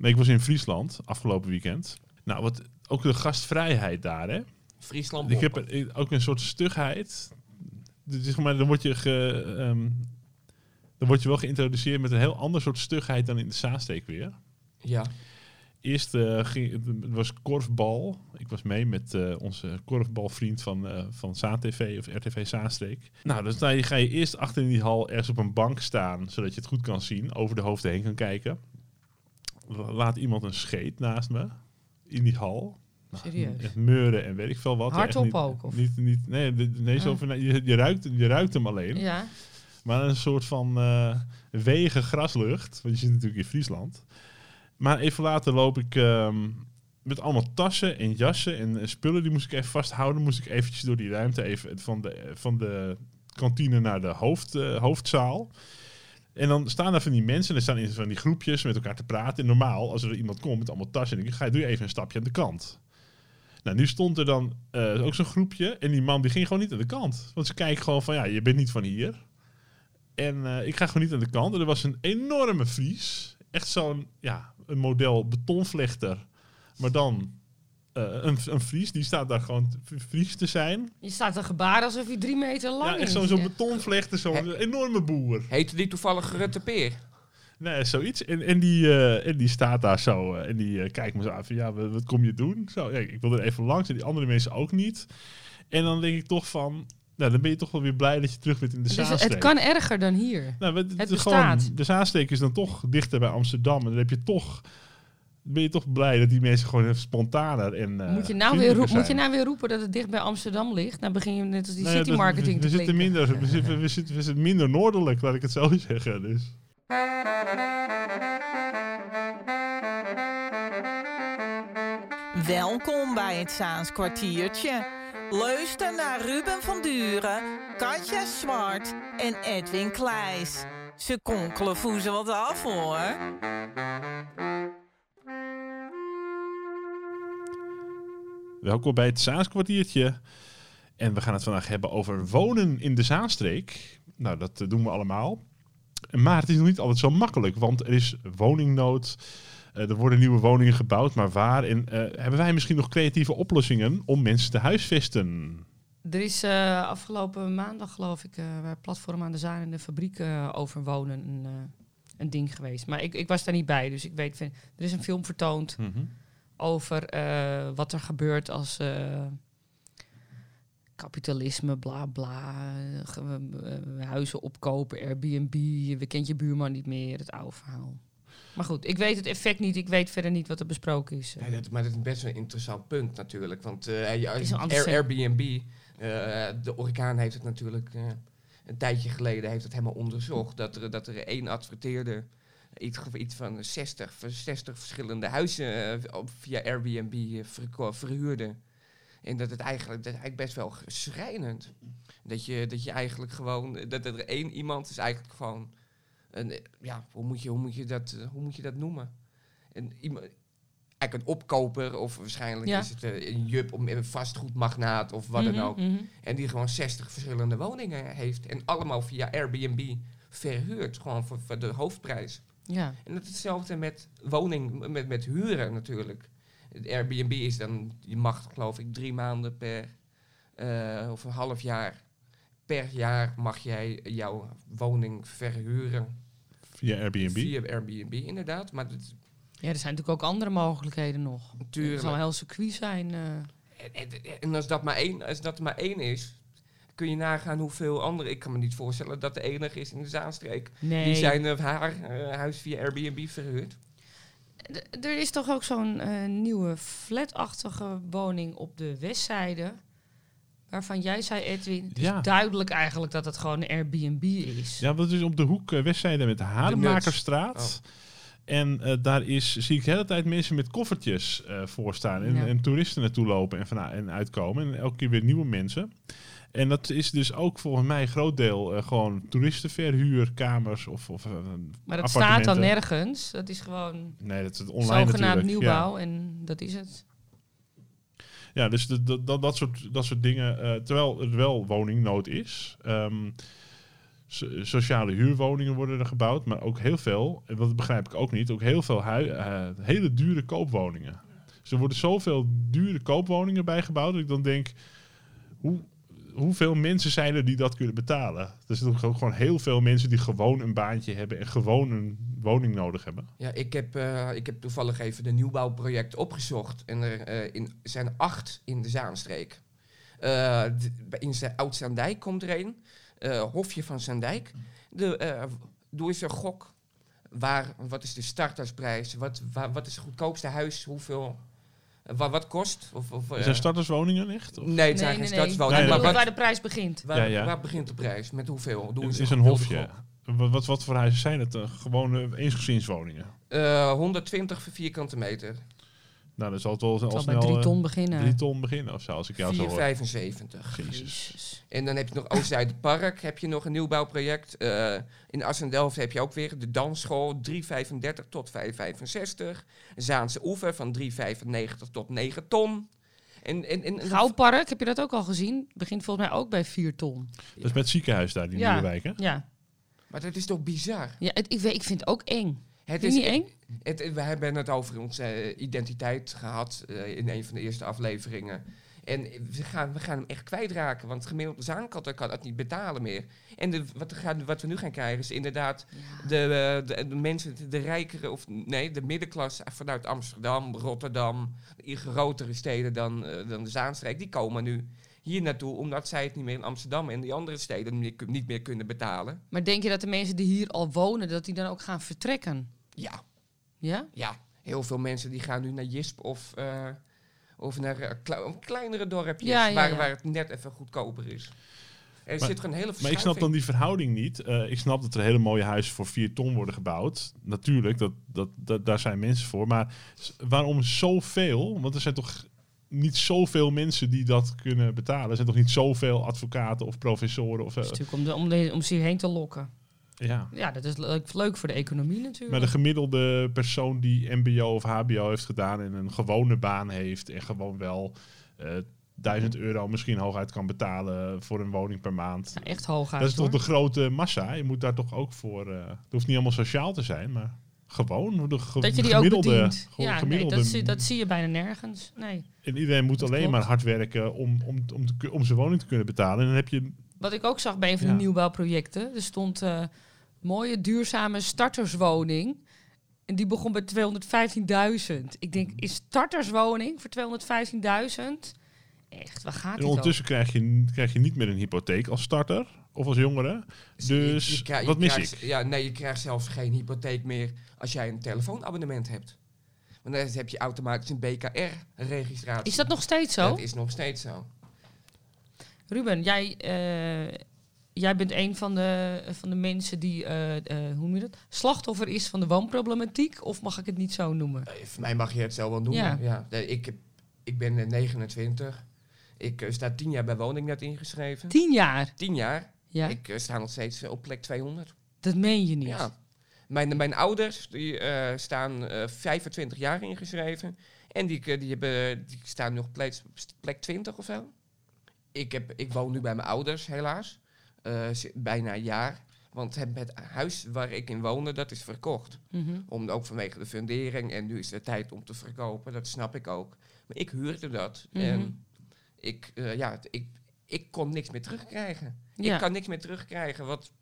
Ik was in Friesland afgelopen weekend. Nou, wat, ook de gastvrijheid daar, hè. Friesland Ik heb er- ook een soort stugheid. Dus maar, dan word je ge, ehm, dan word je wel geïntroduceerd met een heel ander soort stugheid dan in de Zaansteek weer. Ja. Eerst eh, ging het was korfbal. Ik was mee met eh, onze korfbalvriend van, eh van ZaanTV of RTV Zaanstreek. Nou, dus dan ga je eerst achter in die hal ergens op een bank staan, zodat je het goed kan zien, over de hoofden heen kan kijken. Laat iemand een scheet naast me in die hal. Nou, Serieus? Echt meuren en weet ik veel wat. Hardop niet- ook, of? Niet, niet, nee, nee zo Ah. van, nou, je, je, ruikt, je ruikt hem alleen. Ja. Maar een soort van eh wegen graslucht. Want je zit natuurlijk in Friesland. Maar even later loop ik ehm, met allemaal tassen en jassen en eh, spullen. Die moest ik even vasthouden. Moest ik eventjes door die ruimte even van de, van de kantine naar de hoofd, eh, hoofdzaal. En dan staan er van die mensen, en er staan in van die groepjes met elkaar te praten. En normaal, als er iemand komt met allemaal tassen, dan ga je doe je even een stapje aan de kant. Nou, nu stond er dan eh, ook zo'n groepje. En die man die ging gewoon niet aan de kant. Want ze kijken gewoon van, ja, je bent niet van hier. En eh, ik ga gewoon niet aan de kant. En er was een enorme vries. Echt zo'n, ja, een model betonvlechter. Maar dan eh, een, een vries. Die staat daar gewoon vries te zijn. Je staat een gebaar alsof hij drie meter lang Ja, is. zo'n zo'n Ja. betonvlechter. Zo'n enorme boer. Heette die toevallig Rutte Peer? Nee, zoiets. En, en, die, eh, en die staat daar zo. eh, en die kijkt me zo aan van, ja, wat, wat kom je doen? Zo, ja, ik wil er even langs. En die andere mensen ook niet. En dan denk ik toch van... Nou, dan ben je toch wel weer blij dat je terug bent in de Dus het Zaanstreek. kan erger dan hier. Nou, het, Het het gewoon, de Zaansteek is dan toch dichter bij Amsterdam. En dan heb je toch, ben je toch blij dat die mensen gewoon even spontaner en eh, moet, je nou weer vriendelijker roep, moet je nou weer roepen dat het dicht bij Amsterdam ligt? Dan begin je net als die Nou ja, city dat- marketing we, te we zitten klinken. minder, we, zitten, we, zitten, we zitten minder noordelijk, laat ik het zo zeggen. Dus. Welkom bij het Zaans kwartiertje. Luister naar Ruben van Duren, Katja Zwart en Edwin Kleijs. Ze konkelen voezen wat af hoor. Welkom bij het Zaanskwartiertje. En we gaan het vandaag hebben over wonen in de Zaanstreek. Nou, dat eh, doen we allemaal. Maar het is nog niet altijd zo makkelijk, want er is woningnood. Eh, er worden nieuwe woningen gebouwd, maar waar? En eh, hebben wij misschien nog creatieve oplossingen om mensen te huisvesten? Er is afgelopen maandag, geloof ik, eh bij Platform aan de Zaan in de fabriek over wonen een, een ding geweest. Maar ik, ik was daar niet bij, dus ik weet... Er is een film vertoond over eh, wat er gebeurt als eh, kapitalisme, bla bla, eh, huizen opkopen, Airbnb, je kent je buurman niet meer, het oude verhaal. Maar goed, ik weet het effect niet, ik weet verder niet wat er besproken is. Ja, dat, maar dat is best wel een interessant punt natuurlijk. Want is Air-. Airbnb, de orkaan heeft het natuurlijk een tijdje geleden heeft het helemaal onderzocht. Dat er, dat er één adverteerde iets, iets van 60, ver- 60 verschillende huizen eh, op, via Airbnb eh, verhuurde. En dat het eigenlijk, dat is eigenlijk best wel schrijnend. Dat je, dat je eigenlijk gewoon, dat er één iemand is eigenlijk gewoon, een, eh, ja, hoe moet je, hoe moet je, dat, hoe moet je dat noemen? Een, iemand, eigenlijk een opkoper of waarschijnlijk Ja. is het een jup, een vastgoedmagnaat of wat Mhm, dan ook. mhm. En die gewoon 60 verschillende woningen heeft en allemaal via Airbnb verhuurt, gewoon voor, voor de hoofdprijs. Ja. En het is hetzelfde met woning, met, met huren natuurlijk. Het Airbnb is dan, je mag geloof ik drie maanden per, eh, of een half jaar, per jaar mag jij jouw woning verhuren. Via Airbnb. Via Airbnb inderdaad, maar het, ja, er zijn natuurlijk ook andere mogelijkheden nog. Natuurlijk... zal een heel circuit zijn. eh. En, en, en als dat maar één, als dat maar één is, kun je nagaan hoeveel andere. Ik kan me niet voorstellen dat de enige is in de Zaanstreek. nee. Die zijn eh, haar eh, huis via Airbnb verhuurd. D- Er is toch ook zo'n eh, nieuwe flatachtige woning op de westzijde. Waarvan jij zei, Edwin, het is Ja. duidelijk eigenlijk dat het gewoon een Airbnb is. Ja, dat is op de hoek Westzijde met de Hademakerstraat. En eh, daar is, zie ik de hele tijd mensen met koffertjes eh voor staan. En, Ja. en toeristen naartoe lopen en, van, en uitkomen. En elke keer weer nieuwe mensen. En dat is dus ook volgens mij een groot deel eh, gewoon toeristenverhuurkamers of, of eh, maar dat staat dan nergens. Dat is gewoon Nee, dat is het online zogenaamd natuurlijk. nieuwbouw en dat is het. Ja, dus de- de- dat, dat, soort, dat soort dingen. eh, terwijl er wel woningnood is. Ehm, So- sociale huurwoningen worden er gebouwd, maar ook heel veel, en dat begrijp ik ook niet, ook heel veel hele dure koopwoningen. Dus er worden zoveel dure koopwoningen bijgebouwd dat ik dan denk, hoe, hoeveel mensen zijn er die dat kunnen betalen? Er ook gewoon heel veel mensen die gewoon een baantje hebben en gewoon een woning nodig hebben. Ja, ik heb, eh, ik heb toevallig even de nieuwbouwproject opgezocht. En er eh, in, zijn acht in de Zaanstreek. Eh, in Za- Oud-Zaandijk komt er een. Hofje van Zaandijk. De, doe eens een gok. Waar, wat is de startersprijs? Wat, wat is het goedkoopste huis? Hoeveel? Eh, wat, wat kost? Of, of, Er eh, zijn starterswoningen licht? Of? nee, het zijn Nee, geen nee, starterswoningen. Nee, maar wat, waar de prijs begint. waar, Ja, ja. waar begint de prijs? Met hoeveel? Doe Het is een hofje. Wat, wat, wat voor huizen zijn het? Uh, gewone eensgezinswoningen. Eh, 120 vierkante meter. Nou, dan zal het wel Het al zal bij snel drie eh, ton beginnen. drie ton beginnen of zo, als ik jou zo hoor. 475. Jezus. En dan heb je nog Oost-Zuiderpark, heb je nog een nieuwbouwproject. Eh in Assendelft heb je ook weer de dansschool, 3,35 tot 5,65. Zaanse Oever van 3,95 tot 9 ton. En, en, en, en Gouwpark, heb je dat ook al gezien? Begint volgens mij ook bij 4 ton. Dat is met het ziekenhuis daar, die Ja. nieuwe wijk, hè? Ja, Maar dat is toch bizar? ja het, ik, weet, ik vind het ook eng. Het je niet eng? Het, we hebben het over onze eh, identiteit gehad eh, in een van de eerste afleveringen. En we gaan, we gaan hem echt kwijtraken, want gemiddelde zaankatter kan het niet betalen meer. En de, wat, we gaan, wat we nu gaan krijgen is inderdaad de, eh, de, de mensen, de, rijkere, of nee, de middenklasse vanuit Amsterdam, Rotterdam, die grotere steden dan, dan de Zaanstreek, die komen nu hier naartoe omdat zij het niet meer in Amsterdam en die andere steden niet meer kunnen betalen. Maar denk je dat de mensen die hier al wonen, dat die dan ook gaan vertrekken? Ja, Ja? ja, heel veel mensen die gaan nu naar Jisp of, eh, of naar eh, kle- kleinere dorpjes Ja, ja, waar, ja. waar het net even goedkoper is. Er Maar- zit een hele Maar ik snap dan die verhouding niet. Eh, ik snap dat er hele mooie huizen voor 4 ton worden gebouwd. Natuurlijk, dat, dat, dat, daar zijn mensen voor. Maar waarom zoveel? Want er zijn toch niet zoveel mensen die dat kunnen betalen. Er zijn toch niet zoveel advocaten of professoren? Of, eh, Dat is natuurlijk om, de, om, de, om ze hierheen te lokken. Ja. Ja, dat is leuk, leuk voor de economie natuurlijk. Maar de gemiddelde persoon die MBO of HBO heeft gedaan en een gewone baan heeft en gewoon wel eh 1000 euro misschien hooguit kan betalen voor een woning per maand. Ja, echt hoog uit, dat is toch hoor. de grote massa. Je moet daar toch ook voor. eh het hoeft niet allemaal sociaal te zijn, maar gewoon de, ge- Dat je die ook gemiddelde. bedient. Ja, nee, gemiddelde dat, zie, dat zie je bijna nergens. Nee. en iedereen moet dat alleen klopt. maar hard werken om, om, om, te om zijn woning te kunnen betalen. En dan heb je. Wat ik ook zag bij een van Ja. de nieuwbouwprojecten, er stond eh mooie duurzame starterswoning. En die begon bij 215.000. Ik denk, is starterswoning voor 215.000? Echt, waar gaat En het over? ondertussen krijg je, krijg je niet meer een hypotheek als starter of als jongere. Dus Je- je krijgt- wat je mis krijgt- ik? Ja, nee, je krijgt zelfs geen hypotheek meer als jij een telefoonabonnement hebt. Want dan heb je automatisch een BKR-registratie. Is dat nog steeds zo? Dat is nog steeds zo. Ruben, jij, eh, jij bent een van de, van de mensen die, eh, eh, hoe noem je dat? Slachtoffer is van de woonproblematiek. Of mag ik het niet zo noemen? Eh, Voor mij mag je het zo wel noemen. Ja. Ja. Nee, ik, ik ben eh, 29. Ik sta 10 jaar bij Woningnet ingeschreven. Tien jaar. 10 jaar. Ja, Ik sta nog steeds op plek 200. dat meen je niet. Ja. Mijn, mijn ouders die, staan eh 25 jaar ingeschreven. En die, die, hebben, die staan nog plek, plek 20 of zo. Ik, heb, ik woon nu bij mijn ouders, helaas. Eh, bijna een jaar. Want het, het huis waar ik in woonde, dat is verkocht. Mhm. Om, ook vanwege de fundering. En nu is het tijd om te verkopen. Dat snap ik ook. Maar ik huurde dat. Mhm. En ik, eh, ja, ik, ik kon niks meer terugkrijgen. Ja. Ik kan niks meer terugkrijgen. Wat,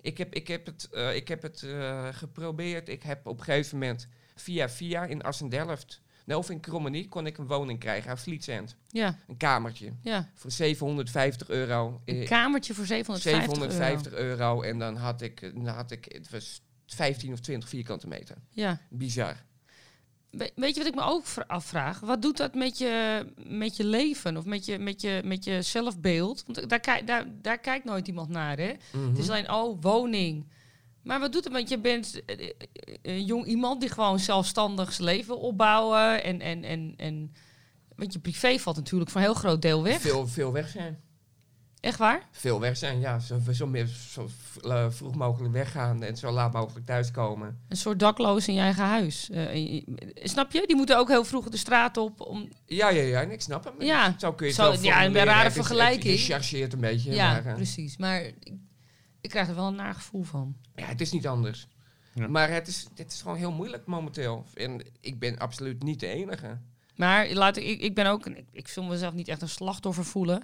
ik heb, ik heb het, eh, ik heb het geprobeerd. Ik heb op een gegeven moment via via in Assendelft... Nou, of in Krommenie kon ik een woning krijgen aan Vlietsend. Ja, Een kamertje. ja. Voor 750 euro. Een Eh, kamertje voor 750, 750 euro. euro. En dan had ik, dan had ik, het was 15 of 20 vierkante meter. Ja. Bizar. We- weet je wat ik me ook vra- afvraag? Wat doet dat met je, met je leven of met je, met, je, met je zelfbeeld? Want daar, daar, daar kijkt nooit iemand naar, hè? Het is alleen, oh, woning. Maar wat doet het? Want je bent eh, eh, een jong iemand die gewoon zelfstandig zijn leven opbouwen. En, en, en, en, want je privé valt natuurlijk voor een heel groot deel weg. Veel, veel weg zijn. Echt waar? Veel weg zijn, ja. Zo, zo, meer, zo eh, vroeg mogelijk weggaan en zo laat mogelijk thuiskomen. Een soort dakloos in je eigen huis. Eh, snap je? Die moeten ook heel vroeg de straat op. Om, Ja, ja, ja, en ik snap hem. Ja. Zo kun je het Zo- ja, een rare Het is- het- vergelijking. Je chargeert een beetje. ja, maar, eh, precies. Maar ik krijg er wel een naar gevoel van. Ja, het is niet anders. Ja. Maar het is, het is gewoon heel moeilijk momenteel. En ik ben absoluut niet de enige. Maar laat ik, ik, ben ook, een- ik, ik zal mezelf niet echt een slachtoffer voelen.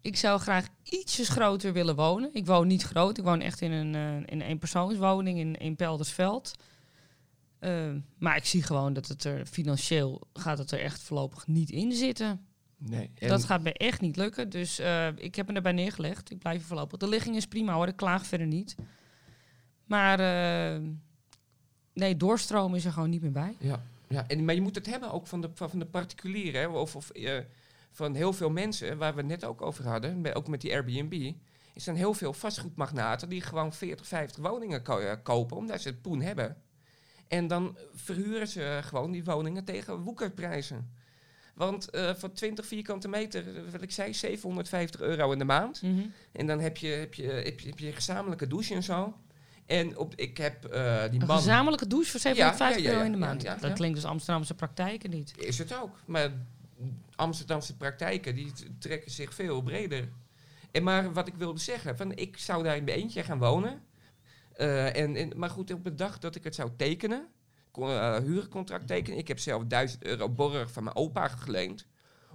Ik zou graag ietsjes groter willen wonen. Ik woon niet groot. Ik woon echt in een, eh, in een eenpersoonswoning in, in Peldersveld. Eh, maar ik zie gewoon dat het er financieel gaat het er echt voorlopig niet in zitten. Nee. Dat gaat me echt niet lukken. Dus eh, ik heb me erbij neergelegd. Ik blijf er voorlopig. De ligging is prima hoor. Ik klaag verder niet. Maar eh, nee, doorstromen is er gewoon niet meer bij. Ja, ja. En, maar je moet het hebben ook van de, van de particulieren. Of, of eh, van heel veel mensen, waar we het net ook over hadden, ook met die Airbnb. Er zijn heel veel vastgoedmagnaten die gewoon 40, 50 woningen ko- kopen, omdat ze het poen hebben. En dan verhuren ze gewoon die woningen tegen woekerprijzen. Want eh voor 20 vierkante meter, eh, wat ik zei, 750 euro in de maand. Mhm. En dan heb je, heb je, heb je, heb je gezamenlijke douche en zo. En op, ik heb eh, die Een man... gezamenlijke douche voor 750 Ja, ja, ja, euro in de maand. ja, dat klinkt dus Amsterdamse praktijken niet. Is het ook. Maar Amsterdamse praktijken die trekken zich veel breder. En maar wat ik wilde zeggen, van ik zou daar in mijn eentje gaan wonen. Eh, en, en, maar goed, op de dag dat ik het zou tekenen, eh, huurcontract tekenen. Ik heb zelf 1000 euro borg van mijn opa geleend.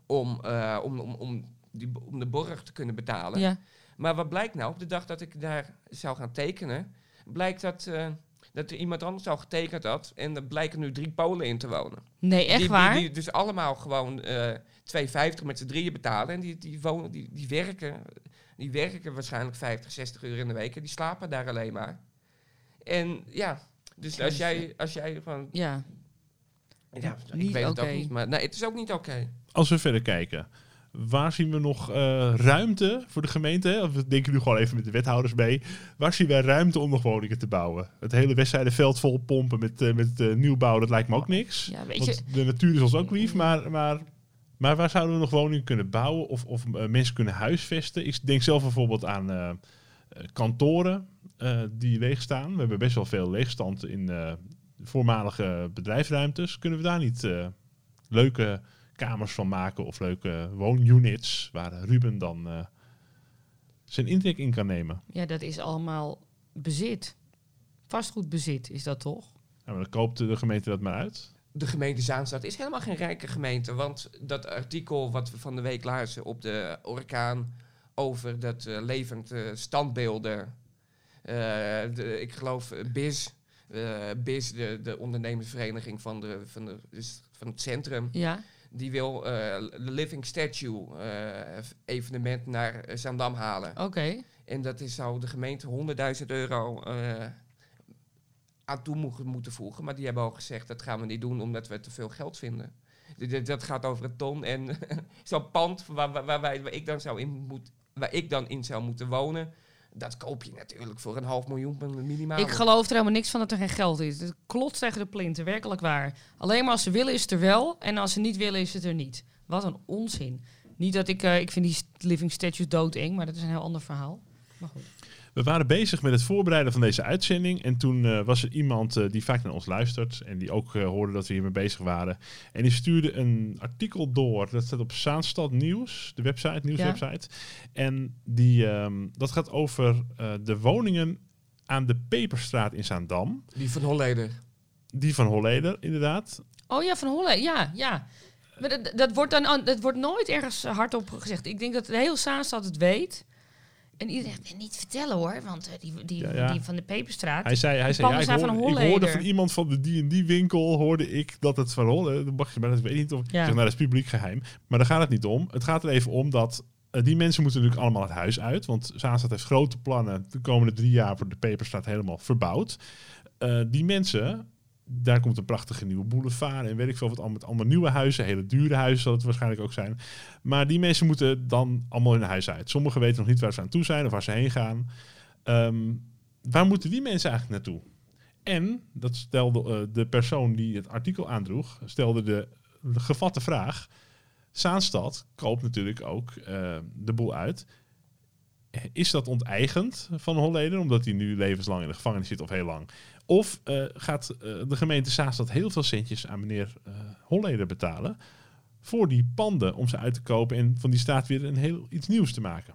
Om, eh, om, om, om, die, om de borg te kunnen betalen. Ja. Maar wat blijkt nou? Op de dag dat ik daar zou gaan tekenen, blijkt dat, eh, dat er iemand anders al getekend had. En er blijken nu drie Polen in te wonen. Nee, echt die, waar? Die, die dus allemaal gewoon eh 2,50 met z'n drieën betalen. En die, die, wonen, die, die, werken, die werken waarschijnlijk 50, 60 uur in de week. En die slapen daar alleen maar. En ja, dus als jij, als jij van... Ja. Ja, ik Niet weet het ook niet, maar nee, het is ook niet oké. Als we verder kijken, waar zien we nog eh, ruimte voor de gemeente? hè? Of we denken nu gewoon even met de wethouders mee. Waar zien wij ruimte om nog woningen te bouwen? Het hele Westzijdenveld vol pompen met, eh, met eh, nieuwbouw, dat lijkt me ook niks. ja, weet Want je, de natuur is ons ook lief, maar, maar, maar waar zouden we nog woningen kunnen bouwen of, of mensen kunnen huisvesten? Ik denk zelf bijvoorbeeld aan kantoren eh, die leeg staan. We hebben best wel veel leegstand in eh, voormalige bedrijfsruimtes. Kunnen we daar niet eh, leuke kamers van maken of leuke woonunits waar Ruben dan eh, zijn intrek in kan nemen? ja, dat is allemaal bezit. Vastgoedbezit is dat toch? Nou, dan koopt de gemeente dat maar uit. De gemeente Zaanstad is helemaal geen rijke gemeente. Want dat artikel wat we van de week lazen op de orkaan over dat eh, levend eh, standbeelden. eh, de, ik geloof BIS, BIS de, de ondernemersvereniging van, de, van, de, dus van het centrum, Ja. die wil de Living Statue evenement naar Zaandam halen. Oké. En dat is, zou de gemeente 100.000 euro aan toe moeten voegen. Maar die hebben al gezegd, dat gaan we niet doen omdat we te veel geld vinden. Dat gaat over een ton. En zo'n pand waar, waar, waar, wij- waar ik dan zou in moet, waar ik dan in zou moeten wonen... dat koop je natuurlijk voor een half miljoen minimaal. Ik geloof er helemaal niks van dat er geen geld is. Het klotst tegen de plinten, werkelijk waar. Alleen maar als ze willen is het er wel. En als ze niet willen is het er niet. Wat een onzin. Niet dat ik... eh, ik vind die living statues doodeng, maar dat is een heel ander verhaal. Maar goed. We waren bezig met het voorbereiden van deze uitzending. En toen eh, was er iemand eh, die vaak naar ons luistert. En die ook eh, hoorde dat we hiermee bezig waren. En die stuurde een artikel door. Dat staat op Zaanstad Nieuws, de website, nieuwswebsite. En die, ehm, dat gaat over eh, de woningen aan de Peperstraat in Zaandam. Die van Holleder. Die van Holleder, inderdaad. Oh ja, van Holle. Ja, ja. Maar dat, dat, wordt dan, dat wordt nooit ergens hardop gezegd. Ik denk dat de hele Zaanstad het weet. En iedereen zegt, niet vertellen hoor, want eh, die, die, Ja, ja. die van de Peperstraat... Hij zei, hij zei ja, ik, van hoorde, ik van iemand van de die en die winkel, hoorde ik dat het van Holleder, dan mag je, maar dat weet niet of, ik Ja. zeg, nou, dat is publiek geheim. Maar daar gaat het niet om. Het gaat er even om dat eh, die mensen moeten natuurlijk allemaal het huis uit, want Zaanstad heeft grote plannen de komende drie jaar voor de Peperstraat helemaal verbouwd. Eh, die mensen, daar komt een prachtige nieuwe boulevard en weet ik veel wat, allemaal nieuwe huizen, hele dure huizen zal het waarschijnlijk ook zijn. Maar die mensen moeten dan allemaal hun huis uit. Sommigen weten nog niet waar ze aan toe zijn of waar ze heen gaan. Ehm, waar moeten die mensen eigenlijk naartoe? En, dat stelde eh, de persoon die het artikel aandroeg, stelde de, de gevatte vraag. Zaanstad koopt natuurlijk ook eh, de boel uit. Is dat onteigend van Holleder, omdat hij nu levenslang in de gevangenis zit of heel lang? Of eh, gaat eh, de gemeente Zaanstad heel veel centjes aan meneer eh, Holleder betalen voor die panden om ze uit te kopen en van die staat weer een heel iets nieuws te maken?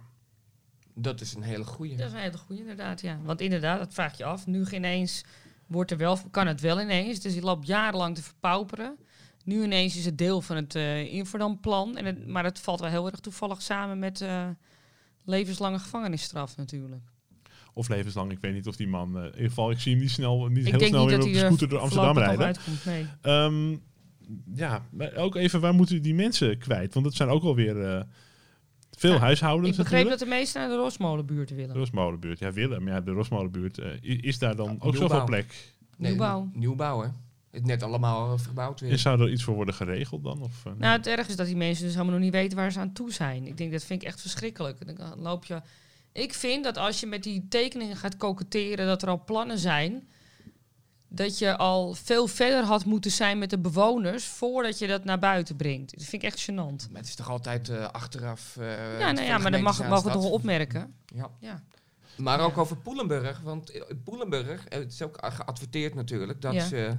Dat is een hele goeie. Dat is een hele goede inderdaad, ja. Want inderdaad, dat vraag je af. Nu ineens wordt er wel, kan het wel ineens. Dus je loopt jarenlang te verpauperen. Nu ineens is het deel van het uh, Inverdam-plan. En het, maar het valt wel heel erg toevallig samen met uh, levenslange gevangenisstraf natuurlijk. Of levenslang, ik weet niet of die man... Uh, in ieder geval, ik zie hem niet snel, niet heel snel weer op de scooter door Amsterdam rijden. Uitkomt, nee. Um, ja, ook even, waar moeten die mensen kwijt? Want dat zijn ook alweer veel ja, huishoudens. Ik begreep dat de meesten naar de Rosmolenbuurt willen. De Rosmolenbuurt, ja, willen. Maar ja, de Rosmolenbuurt, is daar dan ook zoveel plek? Nee, nieuwbouw. Nieuwbouw, hè? Het net allemaal verbouwd weer. En zou er iets voor worden geregeld dan? Of, uh, nou, het erg is dat die mensen dus helemaal nog niet weten waar ze aan toe zijn. Ik denk, dat vind ik echt verschrikkelijk. Dan loop je... Ik vind dat als je met die tekeningen gaat koketteren, dat er al plannen zijn dat je al veel verder had moeten zijn met de bewoners voordat je dat naar buiten brengt. Dat vind ik echt gênant. Maar het is toch altijd uh, achteraf. Uh, ja, nou ja, maar dan mag, mogen we toch wel opmerken. Ja. ja. Maar ook over Poelenburg. Want Poelenburg, het is ook geadverteerd natuurlijk, dat ze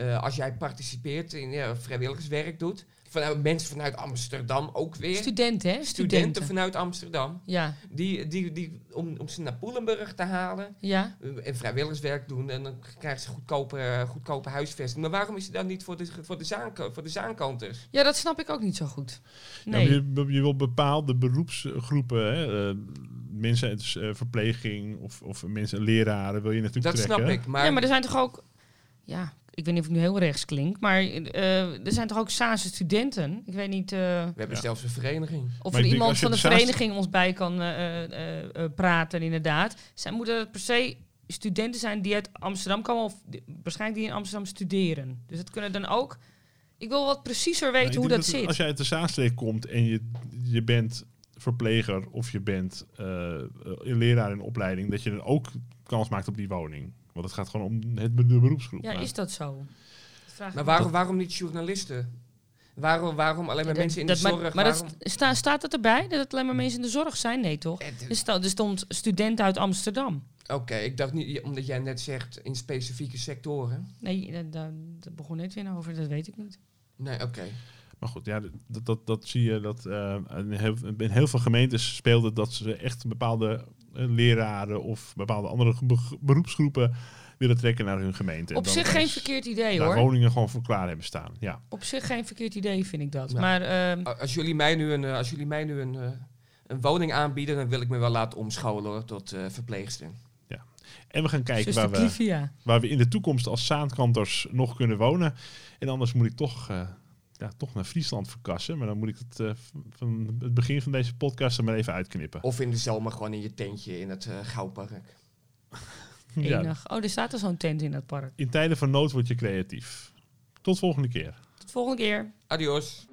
uh, als jij participeert in ja, vrijwilligerswerk doet. Vanuit mensen vanuit Amsterdam ook weer. Studenten, hè? Studenten, vanuit Amsterdam. Ja. Die, die, die, om, om ze naar Poelenburg te halen. Ja. En vrijwilligerswerk doen. En dan krijgen ze goedkope, goedkope huisvesting. Maar waarom is het dan niet voor de, voor de, zaanko voor de zaankanters? Ja, dat snap ik ook niet zo goed. Nee. Ja, je, je wil bepaalde beroepsgroepen, hè, mensen uit verpleging of, of mensen, leraren, wil je natuurlijk dat trekken. Dat snap ik. Maar ja, maar er zijn toch ook... Ja, ik weet niet of ik nu heel rechts klink, maar uh, er zijn toch ook Saanse studenten? Ik weet niet... Uh, we hebben ja. zelfs een vereniging. Of er iemand van de vereniging ons bij kan uh, praten, inderdaad. Zij moeten per se studenten zijn die uit Amsterdam komen, of die, waarschijnlijk die in Amsterdam studeren. Dus dat kunnen dan ook... Ik wil wat preciezer weten hoe dat, dat, zit. Als jij uit de Zaanstreek komt en je, je bent verpleger of je bent leraar in opleiding, dat je dan ook kans maakt op die woning. Want het gaat gewoon om het, de beroepsgroep. Ja, is dat zo? Dat maar waarom, waarom niet journalisten? Waarom, waarom alleen maar mensen in de zorg? Maar, maar dat sta, staat het erbij dat het alleen maar mensen in de zorg zijn? Nee, toch? Er, stond, er stond studenten uit Amsterdam. Oké, ik dacht niet, omdat jij net zegt in specifieke sectoren. Nee, daar, begon net weer over, dat weet ik niet. Nee, oké. Maar goed, ja, dat, dat, dat zie je. Dat, uh, in, heel, in, heel, veel gemeentes speelde dat ze echt bepaalde leraren of bepaalde andere beroepsgroepen willen trekken naar hun gemeente. Op zich geen verkeerd idee hoor. woningen gewoon voor klaar hebben staan. Ja. Op zich geen verkeerd idee vind ik dat. Maar, uh, als jullie mij nu een, als jullie mij nu een, een woning aanbieden, dan wil ik me wel laten omscholen hoor, tot verpleegster. Ja. En we gaan kijken waar we, waar we in de toekomst als zaankanters nog kunnen wonen. En anders moet ik toch ja, toch naar Friesland verkassen. Maar dan moet ik het uh, van het begin van deze podcast er maar even uitknippen. Of in de zomer gewoon in je tentje in het uh, Gouwpark. ja. Oh, er staat er zo'n tent in dat park. In tijden van nood word je creatief. Tot volgende keer. Tot volgende keer. Adios.